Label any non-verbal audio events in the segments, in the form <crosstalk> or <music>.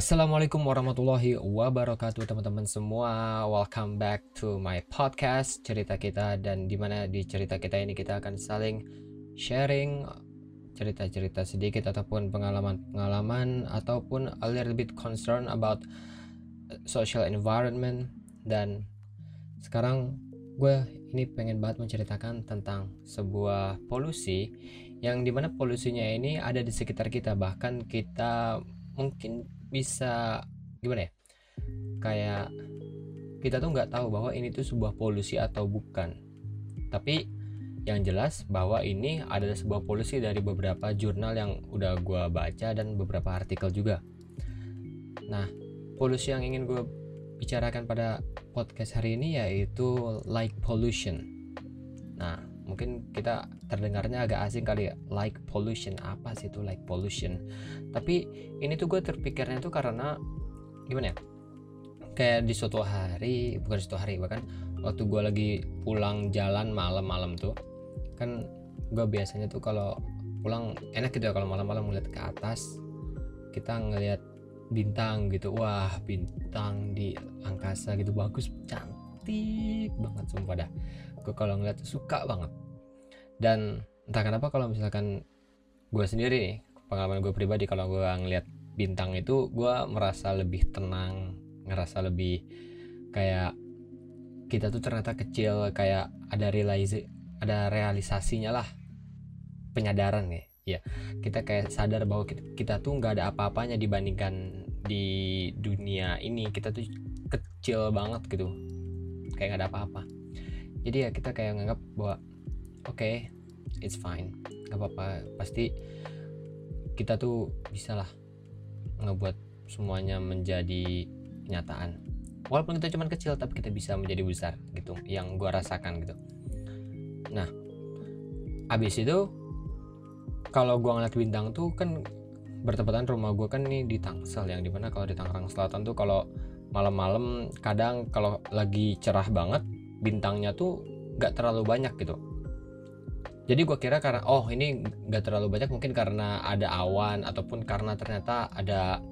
Assalamualaikum warahmatullahi wabarakatuh teman-teman semua. Welcome back to my podcast Cerita kita. Dan di mana di cerita kita ini kita akan saling sharing cerita-cerita sedikit ataupun pengalaman-pengalaman ataupun a little bit concern about social environment. Dan sekarang gue ini pengen banget menceritakan tentang sebuah polusi yang di mana polusinya ini ada di sekitar kita. Bahkan kita mungkin bisa gimana ya? Kayak kita tuh nggak tahu bahwa ini tuh sebuah polusi atau bukan. Tapi yang jelas bahwa ini adalah sebuah polusi dari beberapa jurnal yang udah gue baca dan beberapa artikel juga. Nah polusi yang ingin gue bicarakan pada podcast hari ini yaitu light pollution mungkin kita terdengarnya agak asing kali ya like pollution. Apa sih itu like pollution? Tapi ini tuh gue terpikirnya tuh karena gimana ya? Kayak di suatu hari bukan suatu hari bahkan waktu gue lagi pulang jalan malam-malam tuh kan gue biasanya tuh kalau pulang enak gitu ya kalau malam-malam ngeliat ke atas kita ngeliat bintang gitu. Wah bintang di angkasa gitu bagus cantik banget sumpah dah gue kalau ngeliat suka banget. Dan entah kenapa kalau misalkan gue sendiri nih pengalaman gue pribadi kalau gue ngeliat bintang itu gue merasa lebih tenang ngerasa lebih kayak kita tuh ternyata kecil kayak ada realisasi ada realisasinya lah. Penyadaran ya ya. Kita kayak sadar bahwa kita, kita tuh nggak ada apa-apanya dibandingkan di dunia ini. Kita tuh kecil banget gitu. Kayak nggak ada apa-apa jadi ya kita kayak nganggap bahwa oke okay, it's fine nggak apa-apa. Pasti kita tuh bisa lah ngebuat semuanya menjadi kenyataan walaupun kita cuma kecil tapi kita bisa menjadi besar gitu yang gue rasakan gitu. Nah abis itu kalau gue ngeliat bintang tuh kan bertepatan rumah gue kan nih di Tangsel yang di mana kalau di Tangerang Selatan tuh kalau malam-malam kadang kalau lagi cerah banget bintangnya tuh gak terlalu banyak gitu. Jadi gue kira karena oh ini gak terlalu banyak mungkin karena ada awan ataupun karena ternyata ada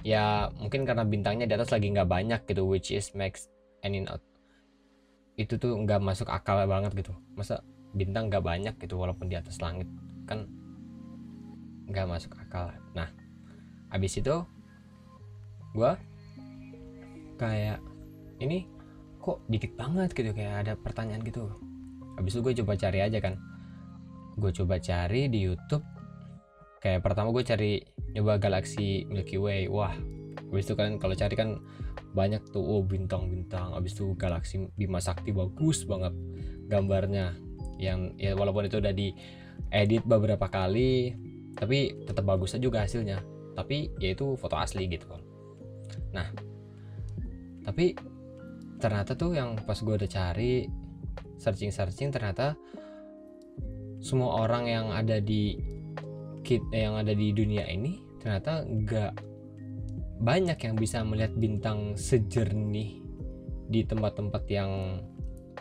ya mungkin karena bintangnya di atas lagi nggak banyak gitu which is makes any not itu tuh nggak masuk akal banget gitu. Masa bintang nggak banyak gitu walaupun di atas langit kan nggak masuk akal. Nah habis itu gue kayak ini kok dikit banget gitu kayak ada pertanyaan gitu. Habis itu gue coba cari aja kan. Gue coba cari di YouTube. Kayak pertama gue cari nyoba galaksi Milky Way. Wah habis itu kan kalau cari kan banyak tuh. Oh bintang-bintang. Habis itu galaksi Bima Sakti bagus banget gambarnya. Yang ya walaupun itu udah di edit beberapa kali tapi tetap bagus juga hasilnya. Tapi ya itu foto asli gitu kan. Nah tapi ternyata tuh yang pas gue udah cari searching searching ternyata semua orang yang ada di kit yang ada di dunia ini ternyata nggak banyak yang bisa melihat bintang sejernih di tempat-tempat yang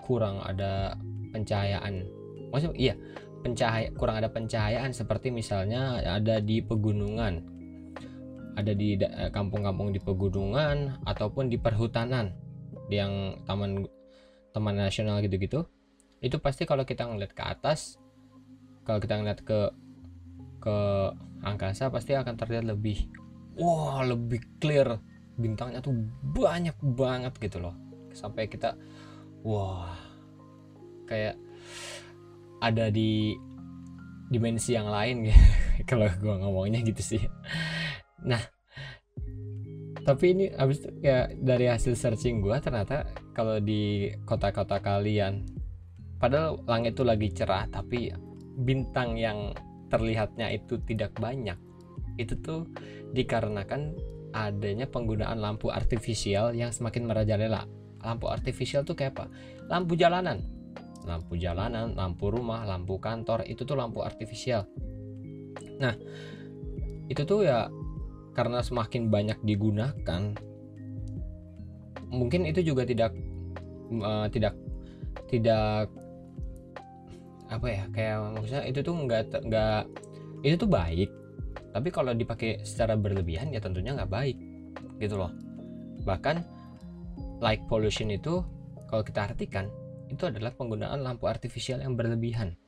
kurang ada pencahayaan. Maksudnya iya pencahaya kurang ada pencahayaan seperti misalnya ada di pegunungan ada di kampung-kampung di pegunungan ataupun di perhutanan yang taman taman nasional gitu-gitu itu pasti kalau kita ngeliat ke atas kalau kita ngeliat ke ke angkasa pasti akan terlihat lebih wah lebih clear. Bintangnya tuh banyak banget gitu loh. Sampai kita wah kayak ada di dimensi yang lain gitu. <laughs> Kalau gue ngomongnya gitu sih. Nah tapi ini habis itu ya dari hasil searching gue ternyata kalau di kota-kota kalian padahal langit itu lagi cerah tapi bintang yang terlihatnya itu tidak banyak. Itu tuh dikarenakan adanya penggunaan lampu artifisial yang semakin merajalela. Lampu artifisial tuh kayak apa? Lampu jalanan. Lampu jalanan lampu rumah lampu kantor itu tuh lampu artifisial nah itu tuh ya karena semakin banyak digunakan mungkin itu juga tidak uh, tidak tidak apa ya kayak maksudnya itu tuh nggak nggak itu tuh baik. Tapi kalau dipakai secara berlebihan ya tentunya nggak baik gitu loh. Bahkan light pollution itu kalau kita artikan itu adalah penggunaan lampu artifisial yang berlebihan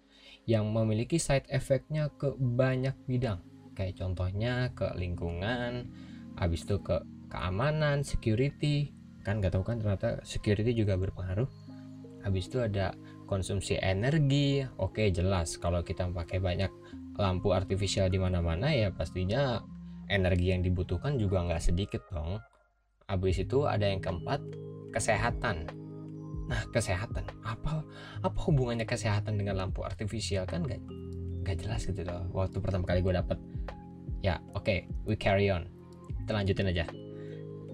yang memiliki side effect-nya ke banyak bidang kayak contohnya ke lingkungan habis itu ke keamanan security. Kan nggak tahu kan ternyata security juga berpengaruh. Habis itu ada konsumsi energi. Oke jelas kalau kita pakai banyak lampu artifisial di mana-mana ya pastinya energi yang dibutuhkan juga nggak sedikit dong. Habis itu ada yang keempat kesehatan. Nah kesehatan. Apa apa hubungannya kesehatan dengan lampu artifisial kan nggak nggak jelas gitu loh. Waktu pertama kali gue dapet ya oke okay, we carry on. Kita lanjutin aja.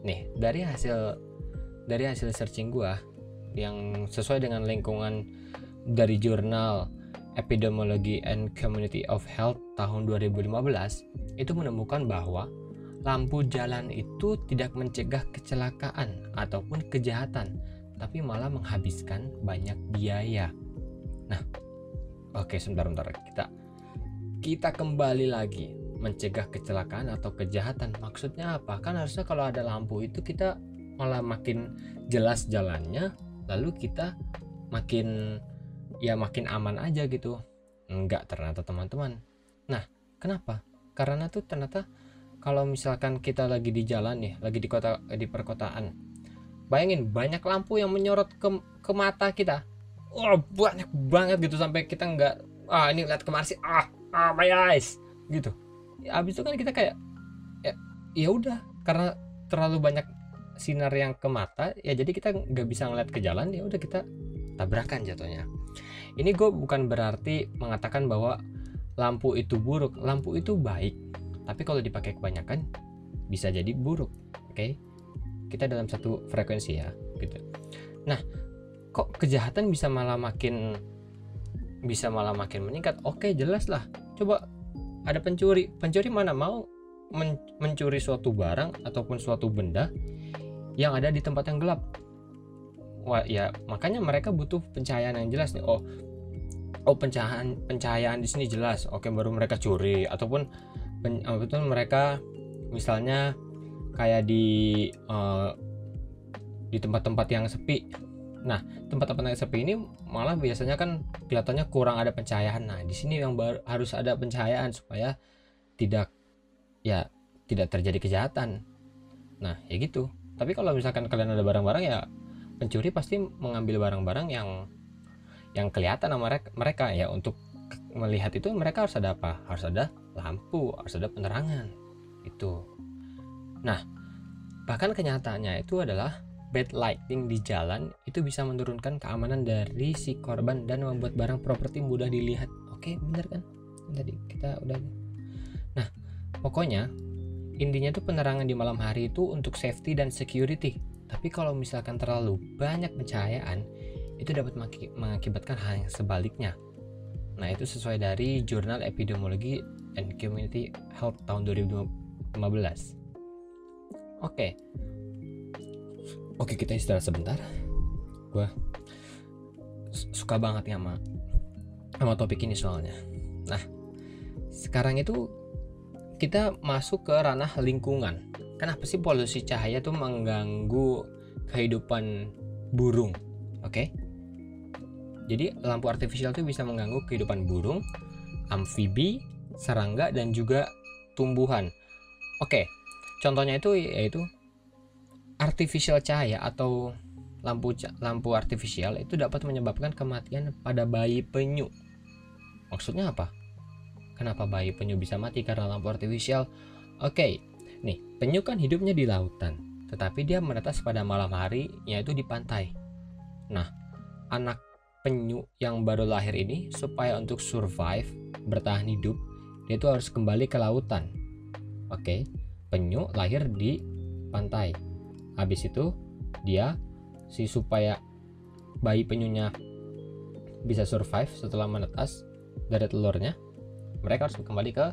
Nih dari hasil dari hasil searching gue yang sesuai dengan lingkungan dari jurnal Epidemiology and Community of Health tahun 2015 itu menemukan bahwa lampu jalan itu tidak mencegah kecelakaan ataupun kejahatan tapi malah menghabiskan banyak biaya. Nah, oke sebentar-bentar kita kita kembali lagi mencegah kecelakaan atau kejahatan. Maksudnya apa? Kan harusnya kalau ada lampu itu kita malah makin jelas jalannya, lalu kita makin ya makin aman aja gitu. Enggak ternyata teman-teman. Nah kenapa? Karena tuh ternyata kalau misalkan kita lagi di jalan nih lagi di kota di perkotaan bayangin banyak lampu yang menyorot ke, ke mata kita. Oh banyak banget gitu sampai kita nggak ah ini lihat ke mana sih? Ah ah my eyes gitu. Ya, habis itu kan kita kayak ya ya udah karena terlalu banyak sinar yang ke mata ya jadi kita nggak bisa ngeliat ke jalan ya udah kita tabrakan jatuhnya. Ini gue bukan berarti mengatakan bahwa lampu itu buruk. Lampu itu baik tapi kalau dipakai kebanyakan bisa jadi buruk oke? Okay? kita dalam satu frekuensi ya gitu. Nah kok kejahatan bisa malah makin bisa malah makin meningkat oke jelas lah. Coba ada pencuri pencuri mana mau men mencuri suatu barang ataupun suatu benda yang ada di tempat yang gelap. Wah, ya makanya mereka butuh pencahayaan yang jelas nih. Oh oh pencahayaan pencahayaan di sini jelas. Oke baru mereka curi ataupun uh, betul mereka misalnya kayak di uh, di tempat-tempat yang sepi nah tempat-tempat yang sepi ini malah biasanya kan kelihatannya kurang ada pencahayaan nah di sini yang baru, harus ada pencahayaan supaya tidak ya tidak terjadi kejahatan. Nah ya gitu. Tapi kalau misalkan kalian ada barang-barang ya pencuri pasti mengambil barang-barang yang yang kelihatan sama mereka, mereka. Ya untuk melihat itu mereka harus ada apa? Harus ada lampu harus ada penerangan. Itu. Nah bahkan kenyataannya itu adalah bad lighting di jalan itu bisa menurunkan keamanan dari si korban dan membuat barang properti mudah dilihat oke bener kan tadi kita udah nah pokoknya intinya tuh penerangan di malam hari itu untuk safety dan security tapi kalau misalkan terlalu banyak pencahayaan, itu dapat mengakibatkan hal yang sebaliknya. Nah, itu sesuai dari Jurnal Epidemiology and Community Health tahun 2015. Oke. Oke, kita istirahat sebentar. Gua suka banget ya sama sama topik ini soalnya. Nah, sekarang itu kita masuk ke ranah lingkungan kenapa sih polusi cahaya tuh mengganggu kehidupan burung oke jadi lampu artifisial tuh bisa mengganggu kehidupan burung amfibi serangga dan juga tumbuhan oke contohnya itu yaitu artificial cahaya atau lampu lampu artifisial itu dapat menyebabkan kematian pada bayi penyu maksudnya apa kenapa bayi penyu bisa mati karena lampu artifisial oke okay, Nih, penyu kan hidupnya di lautan, tetapi dia menetas pada malam hari, yaitu di pantai. Nah, anak penyu yang baru lahir ini supaya untuk survive, bertahan hidup, dia itu harus kembali ke lautan. Oke, penyu lahir di pantai. Habis itu dia si supaya bayi penyunya bisa survive setelah menetas dari telurnya, mereka harus kembali ke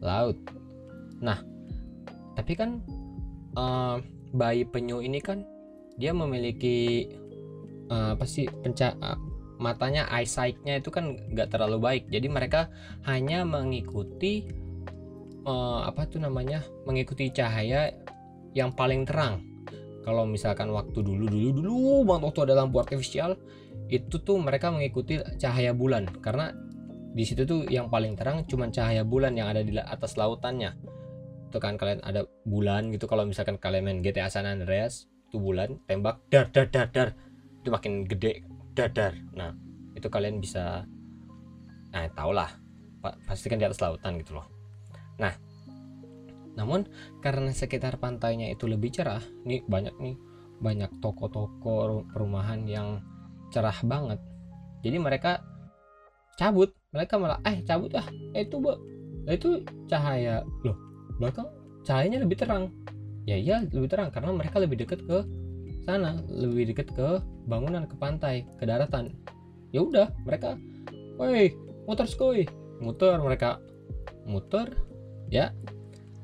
laut. Nah, tapi kan uh, bayi penyu ini kan dia memiliki uh, apa sih penca uh, matanya eyesightnya itu kan nggak terlalu baik jadi mereka hanya mengikuti uh, apa tuh namanya mengikuti cahaya yang paling terang kalau misalkan waktu dulu dulu dulu banget waktu ada lampu artifisial itu tuh mereka mengikuti cahaya bulan. Karena di situ tuh yang paling terang cuma cahaya bulan yang ada di atas lautannya. Itu kan kalian ada bulan gitu. Kalau misalkan kalian main GTA San Andreas itu bulan tembak dar dar dar dar. Itu makin gede dar dar. Nah itu kalian bisa nah tau lah. Pasti kan di atas lautan gitu loh. Nah namun karena sekitar pantainya itu lebih cerah nih banyak nih banyak toko-toko perumahan yang cerah banget. Jadi mereka cabut. Mereka malah eh cabut ah itu bu itu cahaya. Loh belakang cahayanya lebih terang. Ya iya lebih terang karena mereka lebih dekat ke sana lebih dekat ke bangunan ke pantai ke daratan. Ya udah mereka woi muter skoy. Muter mereka muter? Ya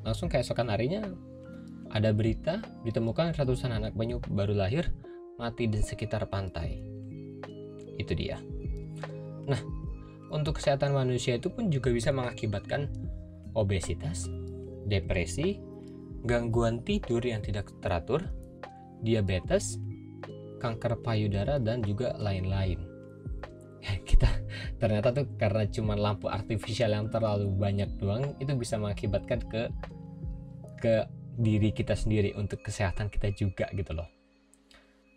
langsung keesokan harinya ada berita ditemukan ratusan anak banyu baru lahir mati di sekitar pantai itu dia. Nah, untuk kesehatan manusia itu pun juga bisa mengakibatkan obesitas, depresi, gangguan tidur yang tidak teratur, diabetes, kanker payudara dan juga lain-lain. <laughs> Kita ternyata tuh karena cuma lampu artifisial yang terlalu banyak doang itu bisa mengakibatkan ke ke diri kita sendiri untuk kesehatan kita juga gitu loh.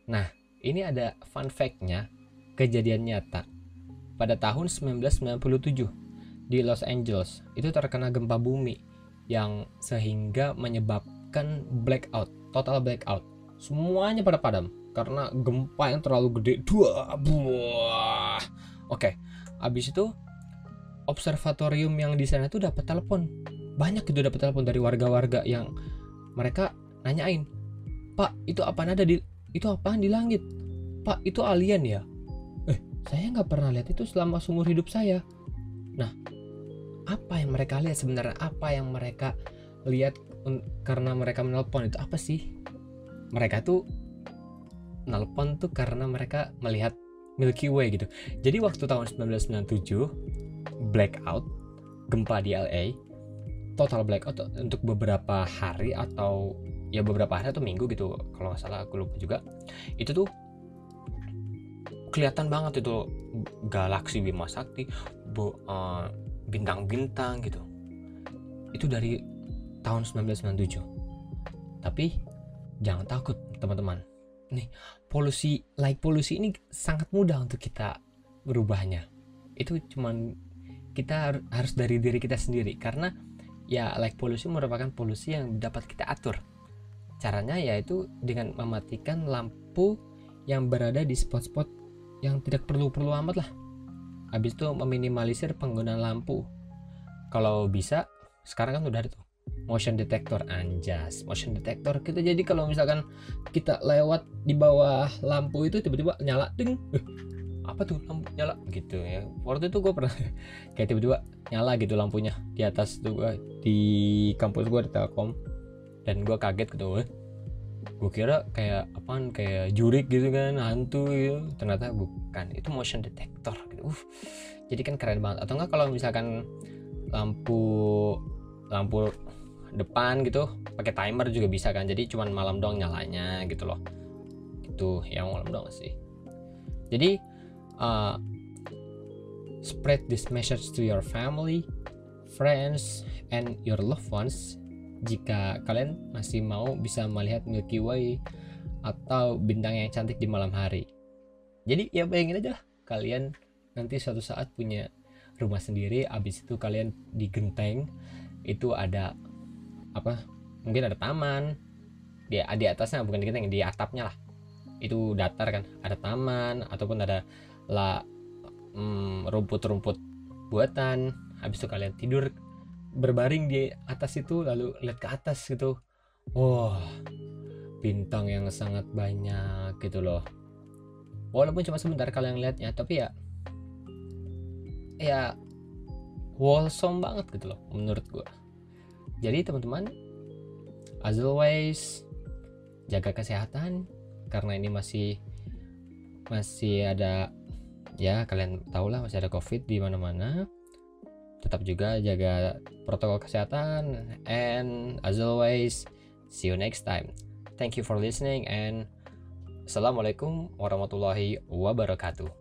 Nah, ini ada fun fact-nya kejadian nyata. Pada tahun 1997 di Los Angeles itu terkena gempa bumi yang sehingga menyebabkan blackout, total blackout. Semuanya pada padam karena gempa yang terlalu gede. Dua, buah. Oke, habis itu observatorium yang di sana itu dapat telepon. Banyak itu dapat telepon dari warga-warga yang mereka nanyain, "Pak, itu apa ada di itu apa di langit? Pak, itu alien ya?" saya nggak pernah lihat itu selama seumur hidup saya nah apa yang mereka lihat sebenarnya apa yang mereka lihat karena mereka menelpon itu apa sih mereka tuh nelpon tuh karena mereka melihat Milky Way gitu jadi waktu tahun 1997 blackout gempa di LA total blackout untuk beberapa hari atau ya beberapa hari atau minggu gitu kalau nggak salah aku lupa juga. Itu tuh kelihatan banget itu galaksi Bima Sakti uh, bintang-bintang gitu. Itu dari tahun 1997 tapi jangan takut teman-teman. Nih polusi like polusi ini sangat mudah untuk kita berubahnya. Itu cuman kita harus dari diri kita sendiri. Karena ya like polusi merupakan polusi yang dapat kita atur. Caranya yaitu dengan mematikan lampu yang berada di spot-spot yang tidak perlu-perlu amat lah. Habis itu meminimalisir penggunaan lampu. Kalau bisa sekarang kan udah ada tuh motion detector. Anjas motion detector. Kita jadi kalau misalkan kita lewat di bawah lampu itu tiba-tiba nyala ding. <laughs> Apa tuh lampu nyala? Gitu ya. Waktu itu gue pernah <laughs> kayak tiba-tiba nyala gitu lampunya di atas tuh gue di kampus gue di telkom dan gue kaget gitu gue kira kayak apaan kayak jurik gitu kan hantu gitu. Ternyata bukan itu motion detector gitu. Uh, jadi kan keren banget. Atau enggak kalau misalkan lampu lampu depan gitu pakai timer juga bisa kan jadi cuman malam doang nyalanya gitu loh. Itu yang malam doang sih. Jadi uh, spread this message to your family friends and your loved ones jika kalian masih mau bisa melihat Milky Way atau bintang yang cantik di malam hari. Jadi ya bayangin aja lah kalian nanti suatu saat punya rumah sendiri, abis itu kalian di genteng itu ada apa? Mungkin ada taman, di di atasnya bukan di genteng, di atapnya lah. Itu datar kan, ada taman ataupun ada lah mm, rumput-rumput buatan. Habis itu kalian tidur berbaring di atas itu lalu lihat ke atas gitu. Wah bintang yang sangat banyak gitu loh. Walaupun cuma sebentar kalian lihatnya tapi ya ya wholesome banget gitu loh menurut gue jadi teman-teman as always jaga kesehatan karena ini masih masih ada ya kalian tau lah masih ada covid di mana-mana tetap juga jaga protokol kesehatan and as always See you next time. Thank you for listening and Assalamualaikum warahmatullahi wabarakatuh.